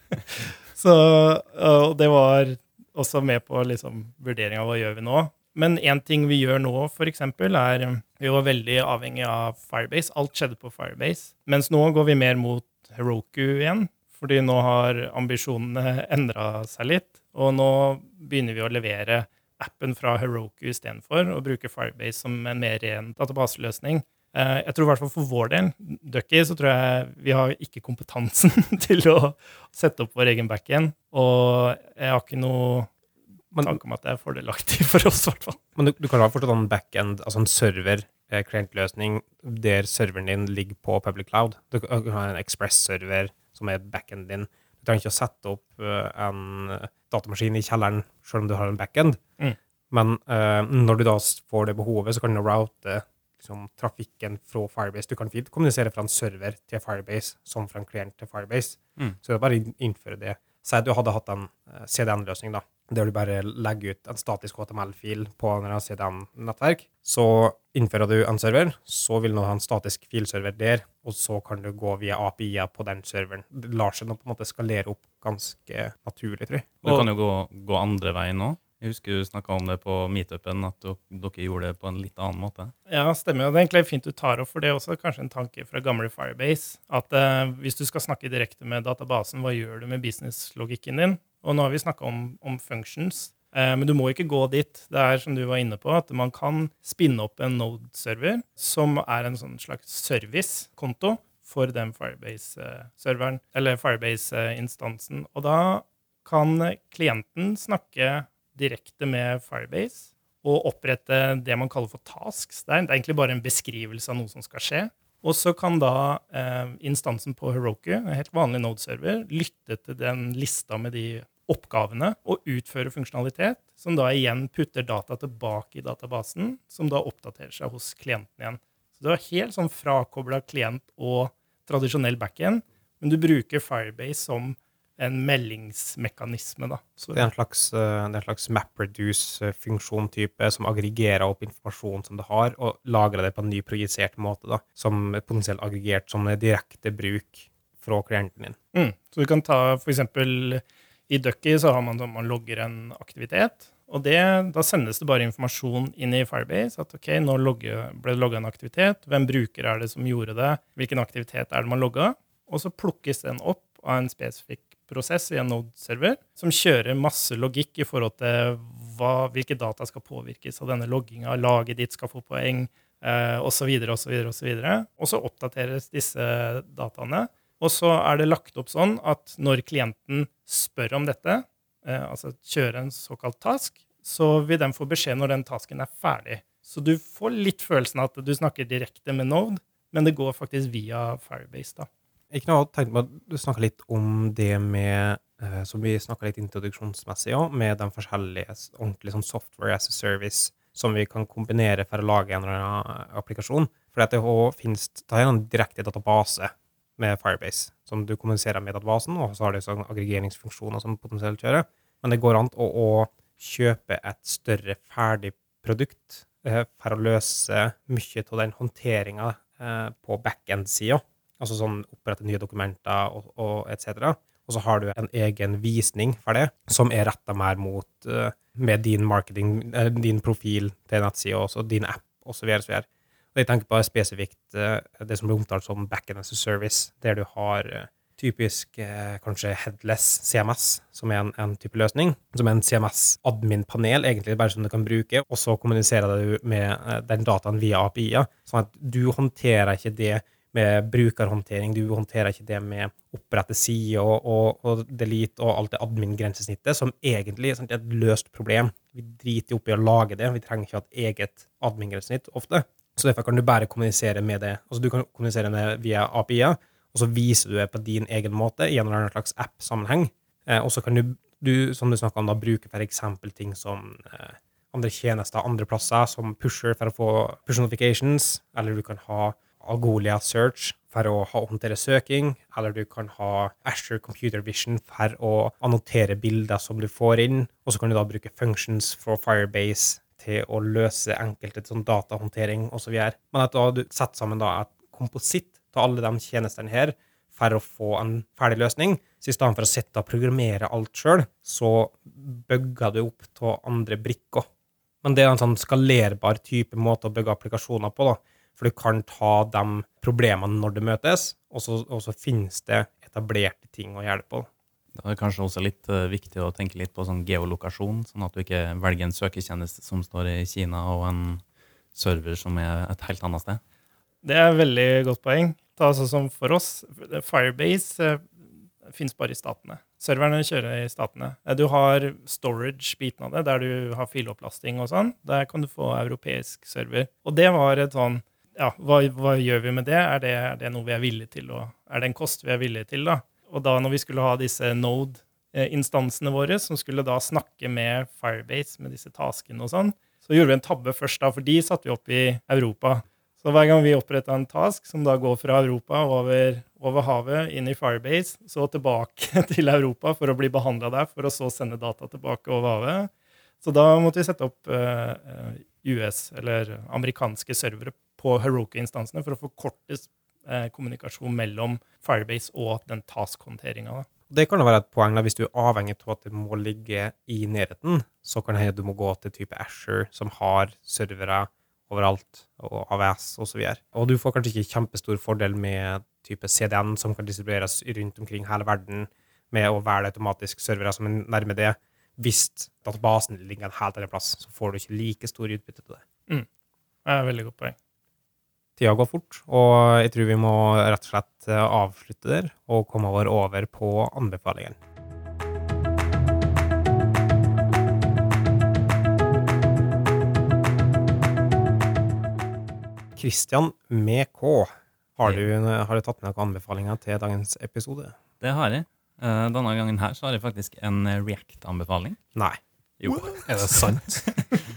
så, og det var også med på liksom, vurderinga hva gjør vi nå. Men én ting vi gjør nå, eksempel, er Vi var veldig avhengig av Firebase. Alt skjedde på Firebase. Mens nå går vi mer mot Heroku igjen. Fordi nå har ambisjonene endra seg litt. Og nå begynner vi å levere appen fra Heroku istedenfor, og bruke Firebase som en mer ren databaseløsning. Eh, Jeg tror i hvert fall for vår del, Ducky, så tror jeg vi har ikke kompetansen til å sette opp vår egen backend. Og jeg har ikke noe Men, tanke om at det er fordelaktig for oss, i hvert fall. men du, du kan ha fortsatt en backend, altså en server, eh, klientløsning, der serveren din ligger på public cloud. Du kan ha en Express-server som er backenden din. Du trenger ikke å sette opp eh, en datamaskin i kjelleren selv om du har en backend. Mm. Men uh, når du da får det behovet, så kan du route liksom, trafikken fra Firebase. Du kan fint kommunisere fra en server til Firebase som fra en klient til Firebase. Mm. Så det er bare å innføre det. Si at du hadde hatt en eh, CDN-løsning, da, der du bare legger ut en statisk HTML-fil på en CDN-nettverk. Så innfører du en server, så vil du ha en statisk filserver der, og så kan du gå via API-er på den serveren. Det lar seg nå på en måte skalere opp ganske naturlig, tror jeg. Du kan jo gå, gå andre veien òg. Jeg husker du snakka om det på meetupen, at dere gjorde det på en litt annen måte. Ja, stemmer. Og det er egentlig fint du tar opp, for det er også kanskje en tanke fra gamle Firebase. At eh, hvis du skal snakke direkte med databasen, hva gjør du med business-logikken din? Og nå har vi snakka om, om, functions. Eh, men du må ikke gå dit. Det er som du var inne på, at man kan spinne opp en Node-server som er en sånn slags servicekonto for den Firebase-serveren, eller Firebase-instansen. Og da kan klienten snakke direkte med Firebase og opprette det man kaller for tasks. Det er, egentlig bare en beskrivelse av noe som skal skje. Og så kan da eh, instansen på Heroku, en helt vanlig Node-server, lytte til den lista med de oppgavene og utføre funksjonalitet, som da igjen putter data tilbake i databasen, som da oppdaterer seg hos klienten igjen. Så du er helt sånn frakobla klient og tradisjonell backend, men du bruker Firebase som en meldingsmekanisme. Da. Så det er en slags, eh, er en slags MapReduce-funksjontype som aggregerer opp informasjon som det har, og lagrer det på en ny projisert måte, da, som potensielt aggregert som direkte bruk fra klienten din. Mm. Så du kan ta eksempel i Ducky så har man da man logger en aktivitet. Og det, da sendes det bare informasjon inn i Firebase. At ok, nå logge, ble det logga en aktivitet. Hvem bruker er det som gjorde det? Hvilken aktivitet er det man logga? Og så plukkes den opp av en spesifikk prosess i en Node-server som kjører masse logikk i forhold til hva, hvilke data skal påvirkes av denne logginga, laget ditt skal få poeng, eh, osv., osv., osv. Og så oppdateres disse dataene. Og så er det lagt opp sånn at når klienten spør om dette, eh, altså kjører en såkalt task, så vil den få beskjed når den tasken er ferdig. Så du får litt følelsen av at du snakker direkte med Node, men det går faktisk via Firebase. da. Ikke noe tenkt på, Du snakka litt om det med eh, Som vi snakka litt introduksjonsmessig òg, med de forskjellige ordentlige sånn software as a service som vi kan kombinere for å lage en eller annen applikasjon. For det finnes det er en direkte database med Firebase, som du kommuniserer med databasen, og så har du sånn aggregeringsfunksjoner som potensielt kjører. Men det går an å, å kjøpe et større ferdig produkt eh, for å løse mye av den håndteringa eh, på backend-sida. Altså sånn opprette nye dokumenter og, og etc. Og så har du en egen visning for det, som er retta mer mot uh, med din marketing, uh, din profil til nettsida, også din app osv. Og, så og jeg tenker på spesifikt uh, det som blir omtalt som backend as a service, der du har typisk kanskje headless CMS, som er en, en type løsning. Som er en CMS-admin-panel, egentlig bare som du kan bruke, og så kommuniserer du med den dataen via API-er. Sånn at du håndterer ikke det med brukerhåndtering. Du håndterer ikke det med opprette side og, og, og, delete og alt det admin-grensesnittet, som egentlig er et løst problem. Vi driter opp i å lage det. Vi trenger ikke ha et eget admin-grensesnitt ofte. Så derfor kan du bare kommunisere med det. Altså Du kan kommunisere med det via API-er, og så viser du det på din egen måte i en slags app-sammenheng. Eh, og så kan du, du, som du snakka om, da bruke f.eks. ting som eh, andre tjenester andre plasser, som pusher for å få push notifications, eller du kan ha Algolia Search for å håndtere søking, eller du kan ha Asher Computer Vision for å annotere bilder som du får inn, og så kan du da bruke functions for Firebase til å løse enkelte sånn datahåndtering osv. Men at da du setter sammen da et kompositt av alle de tjenestene her for å få en ferdig løsning, så i stedet for å sitte og programmere alt sjøl, så bygger du opp av andre brikker. Men det er en sånn skalerbar type måte å bygge applikasjoner på. da, for du kan ta de problemene når det møtes, og så, og så finnes det etablerte ting å gjøre det på. Det er kanskje også litt uh, viktig å tenke litt på sånn geolokasjon, sånn at du ikke velger en søketjeneste som står i Kina, og en server som er et helt annet sted. Det er et veldig godt poeng. Ta sånn som for oss, Firebase uh, finnes bare i statene. Serverne kjører i statene. Eh, du har storage-biten av det, der du har filopplasting og sånn. Der kan du få europeisk server. Og det var et sånn ja, hva, hva, gjør vi med det? Er, det? er, det? noe vi er villige til? Og er det en kost vi er villige til? da? Og da når vi skulle ha disse Node-instansene våre, som skulle da snakke med Firebase, med disse taskene og sånn, så gjorde vi en tabbe først, da, for de satte vi opp i Europa. Så hver gang vi oppretta en task som da går fra Europa over, over, havet, inn i Firebase, så tilbake til Europa for å bli behandla der, for å så sende data tilbake over havet. Så da måtte vi sette opp uh, eh, US, eller amerikanske servere, på Heroku-instansene for å forkorte eh, kommunikasjon mellom Firebase og den task-håndteringa. Det kan være et poeng da, hvis du er avhengig av at det må ligge i nærheten. Så kan det hende du må gå til type Asher, som har servere overalt, og AVS osv. Og, og du får kanskje ikke kjempestor fordel med type CDN, som kan distribueres rundt omkring hele verden, med å velge automatisk servere som er nærme det. Hvis databasen ligger en helt annen plass, så får du ikke like stor utbytte til det. Mm. Det er et veldig godt poeng. Tida går fort, og jeg tror vi må rett og slett avslutte der og komme over på anbefalingene. Kristian med K. Har du, har du, tatt med noen anbefalinger til dagens episode? Det har jeg. Eh, denne gangen her så har jeg faktisk en React-anbefaling. Nei. Jo. Er det sant?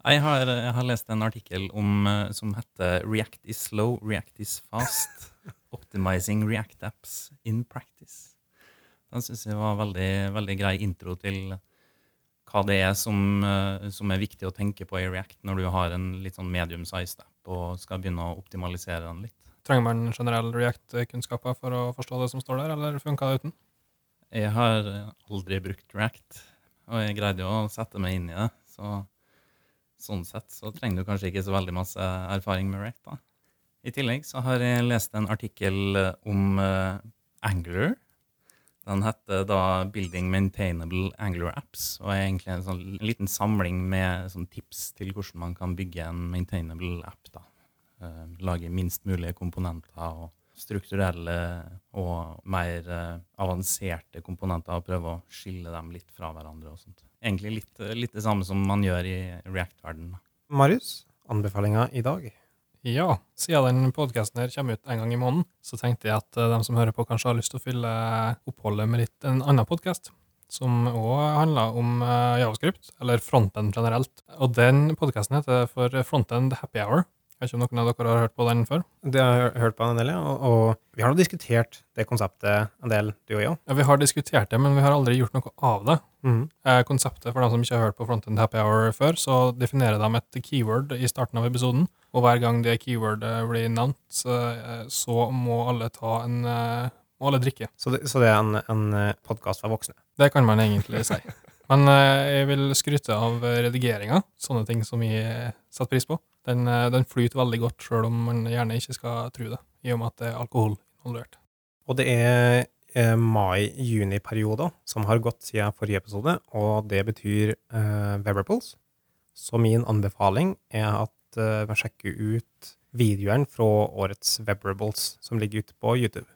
jeg, har, jeg har, lest en artikkel om, eh, som heter 'React is slow, React is fast'. Optimizing React apps in practice. Den syns jeg var veldig, veldig grei intro til hva det er som, eh, som, er viktig å tenke på i React når du har en litt sånn medium size app og skal begynne å optimalisere den litt. Trenger man generell React-kunnskaper for å forstå det som står der, eller funka det uten? Jeg har aldri brukt React, og jeg greide jo å sette meg inn i det. Så sånn sett så trenger du kanskje ikke så veldig masse erfaring med React. da. I tillegg så har jeg lest en artikkel om uh, Angler, den heter da 'Building Maintainable Angular Apps' og er egentlig en sånn liten samling med sånn tips til hvordan man kan bygge en maintainable app. da. Uh, lage minst mulige komponenter og strukturelle og mer uh, avanserte komponenter og prøve å skille dem litt fra hverandre. og sånt. Egentlig litt, litt det samme som man gjør i React-verdenen. Marius, anbefalinga i dag? Ja, siden den podkasten kommer ut en gang i måneden, så tenkte jeg at eh, de som hører på, kanskje har lyst til å fylle oppholdet med litt en annen podkast, som òg handler om uh, javascript, eller frontend generelt. Og den podkasten heter for Frontend Happy Hour. Jeg vet ikke om noen av dere har hørt på den før? Det har jeg hørt på en del, ja. Og, og vi har nå diskutert det konseptet en del, du og jeg. Ja, vi har diskutert det, men vi har aldri gjort noe av det. Mm. Eh, konseptet, for dem som ikke har hørt på Frontend Happy Hour før, så definerer de et keyword i starten av episoden. Og hver gang det keywordet blir nevnt, eh, så må alle ta en eh, må alle drikke. Så det, så det er en, en eh, podkast for voksne? Det kan man egentlig si. Men jeg vil skryte av redigeringa, sånne ting som jeg setter pris på. Den, den flyter veldig godt, sjøl om man gjerne ikke skal tro det, i og med at det er alkohol involvert. Og det er eh, mai-juni-perioden som har gått siden forrige episode, og det betyr eh, wearables. Så min anbefaling er at eh, man sjekker sjekke ut videoen fra årets Webrables som ligger ute på YouTube.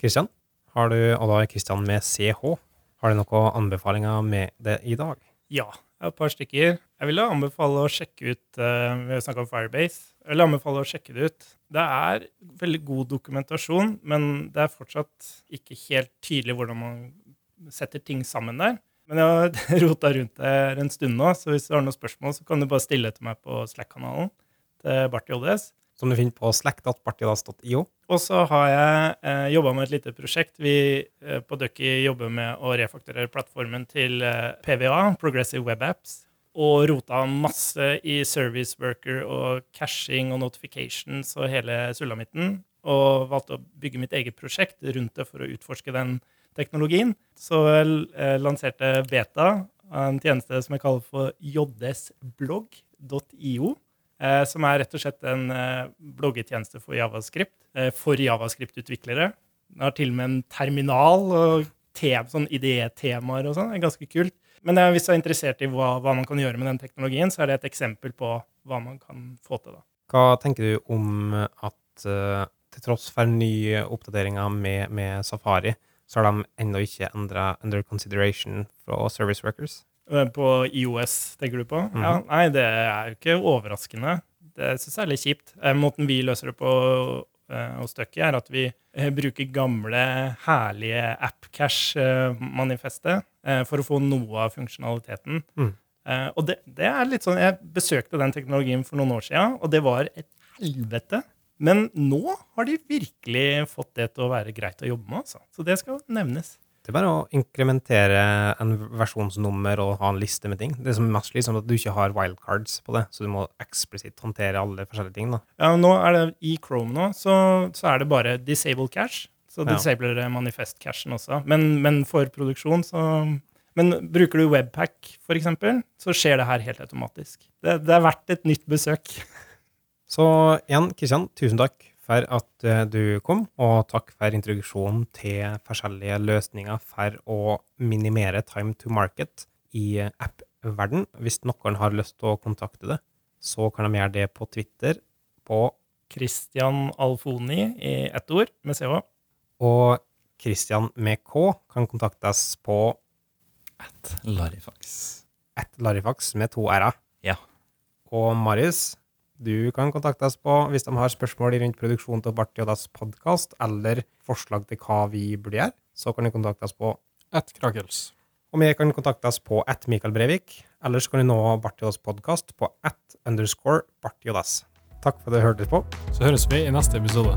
Kristian, har du, og da er Kristian med CH, har du noen anbefalinger med det i dag? Ja, et par stykker. Jeg ville anbefale å sjekke ut uh, Vi har om Firebase. Jeg vil anbefale å sjekke det ut. Det er veldig god dokumentasjon, men det er fortsatt ikke helt tydelig hvordan man setter ting sammen der. Men jeg har rota rundt det en stund nå, så hvis du har noen spørsmål, så kan du bare stille til meg på Slack-kanalen til Barth JS. Som du finner på slack.partidas.io. Og så har jeg eh, jobba med et lite prosjekt. Vi eh, på Ducky jobber med å refakturere plattformen til eh, PVA, Progressive Web Apps. Og rota masse i service worker og cashing og notifications og hele sulamitten. Og valgte å bygge mitt eget prosjekt rundt det for å utforske den teknologien. Så jeg eh, lanserte Beta, en tjeneste som jeg kaller for jsblogg.io. Eh, som er rett og slett en eh, bloggetjeneste for javascript, for javascript-utviklere. Den har til og med en terminal og sånn idétemaer og sånn. Det er ganske kult. Men hvis du er interessert i hva, hva, man kan gjøre med den teknologien, så er det et eksempel på hva man kan få til. da. Hva tenker du om at til tross for nye oppdateringer med, med Safari, så har de ennå ikke endra under consideration fra Service Workers. Eh, på IOS, tenker du på? Mm -hmm. Ja, Nei, det er jo ikke overraskende. Det syns jeg er litt kjipt. Eh, måten vi løser det på eh, hos Stucky, er at vi bruker gamle, herlige AppCash-manifestet for å få noe av funksjonaliteten. Mm. Og det, det, er litt sånn Jeg besøkte den teknologien for noen år siden, og det var et helvete. Men nå har de virkelig fått det til å være greit å jobbe med, altså. Så det skal nevnes. Det er bare å inkrementere en versjonsnummer og ha en liste med ting. Det som er mest slitsomt, er at du ikke har wildcards på det, så du må eksplisitt håndtere alle forskjellige ting. da. Ja, nå er det I Chrome nå, så, så er det bare disable cache. Så disabler det manifest-cashen også. Men, men for produksjon, så Men bruker du Webpack, eksempel, så skjer det her helt automatisk. Det, det er verdt et nytt besøk. Så igjen, Kristian, tusen takk for at eh, du kom, og takk for introduksjonen til forskjellige løsninger for å minimere time to market i eh, app-verden. Hvis noen har lyst til å kontakte det, så kan de gjøre det på Twitter på Christian Alfoni i ett ord, med CH. Og Christian med K kan kontaktes på At Larifax. At Larifax med to r-er. Ja. Og Marius, du kan kontakte oss på hvis de har spørsmål rundt produksjonen til og dass podkast, eller forslag til hva vi burde gjøre, så kan du kontakte oss på At krakels. Og vi kan kontakte oss på at Mikael Brevik, Ellers kan du nå Barti og dass podkast på at underscore Barti og dass. Takk for at du hørte på. Så høres vi i neste episode.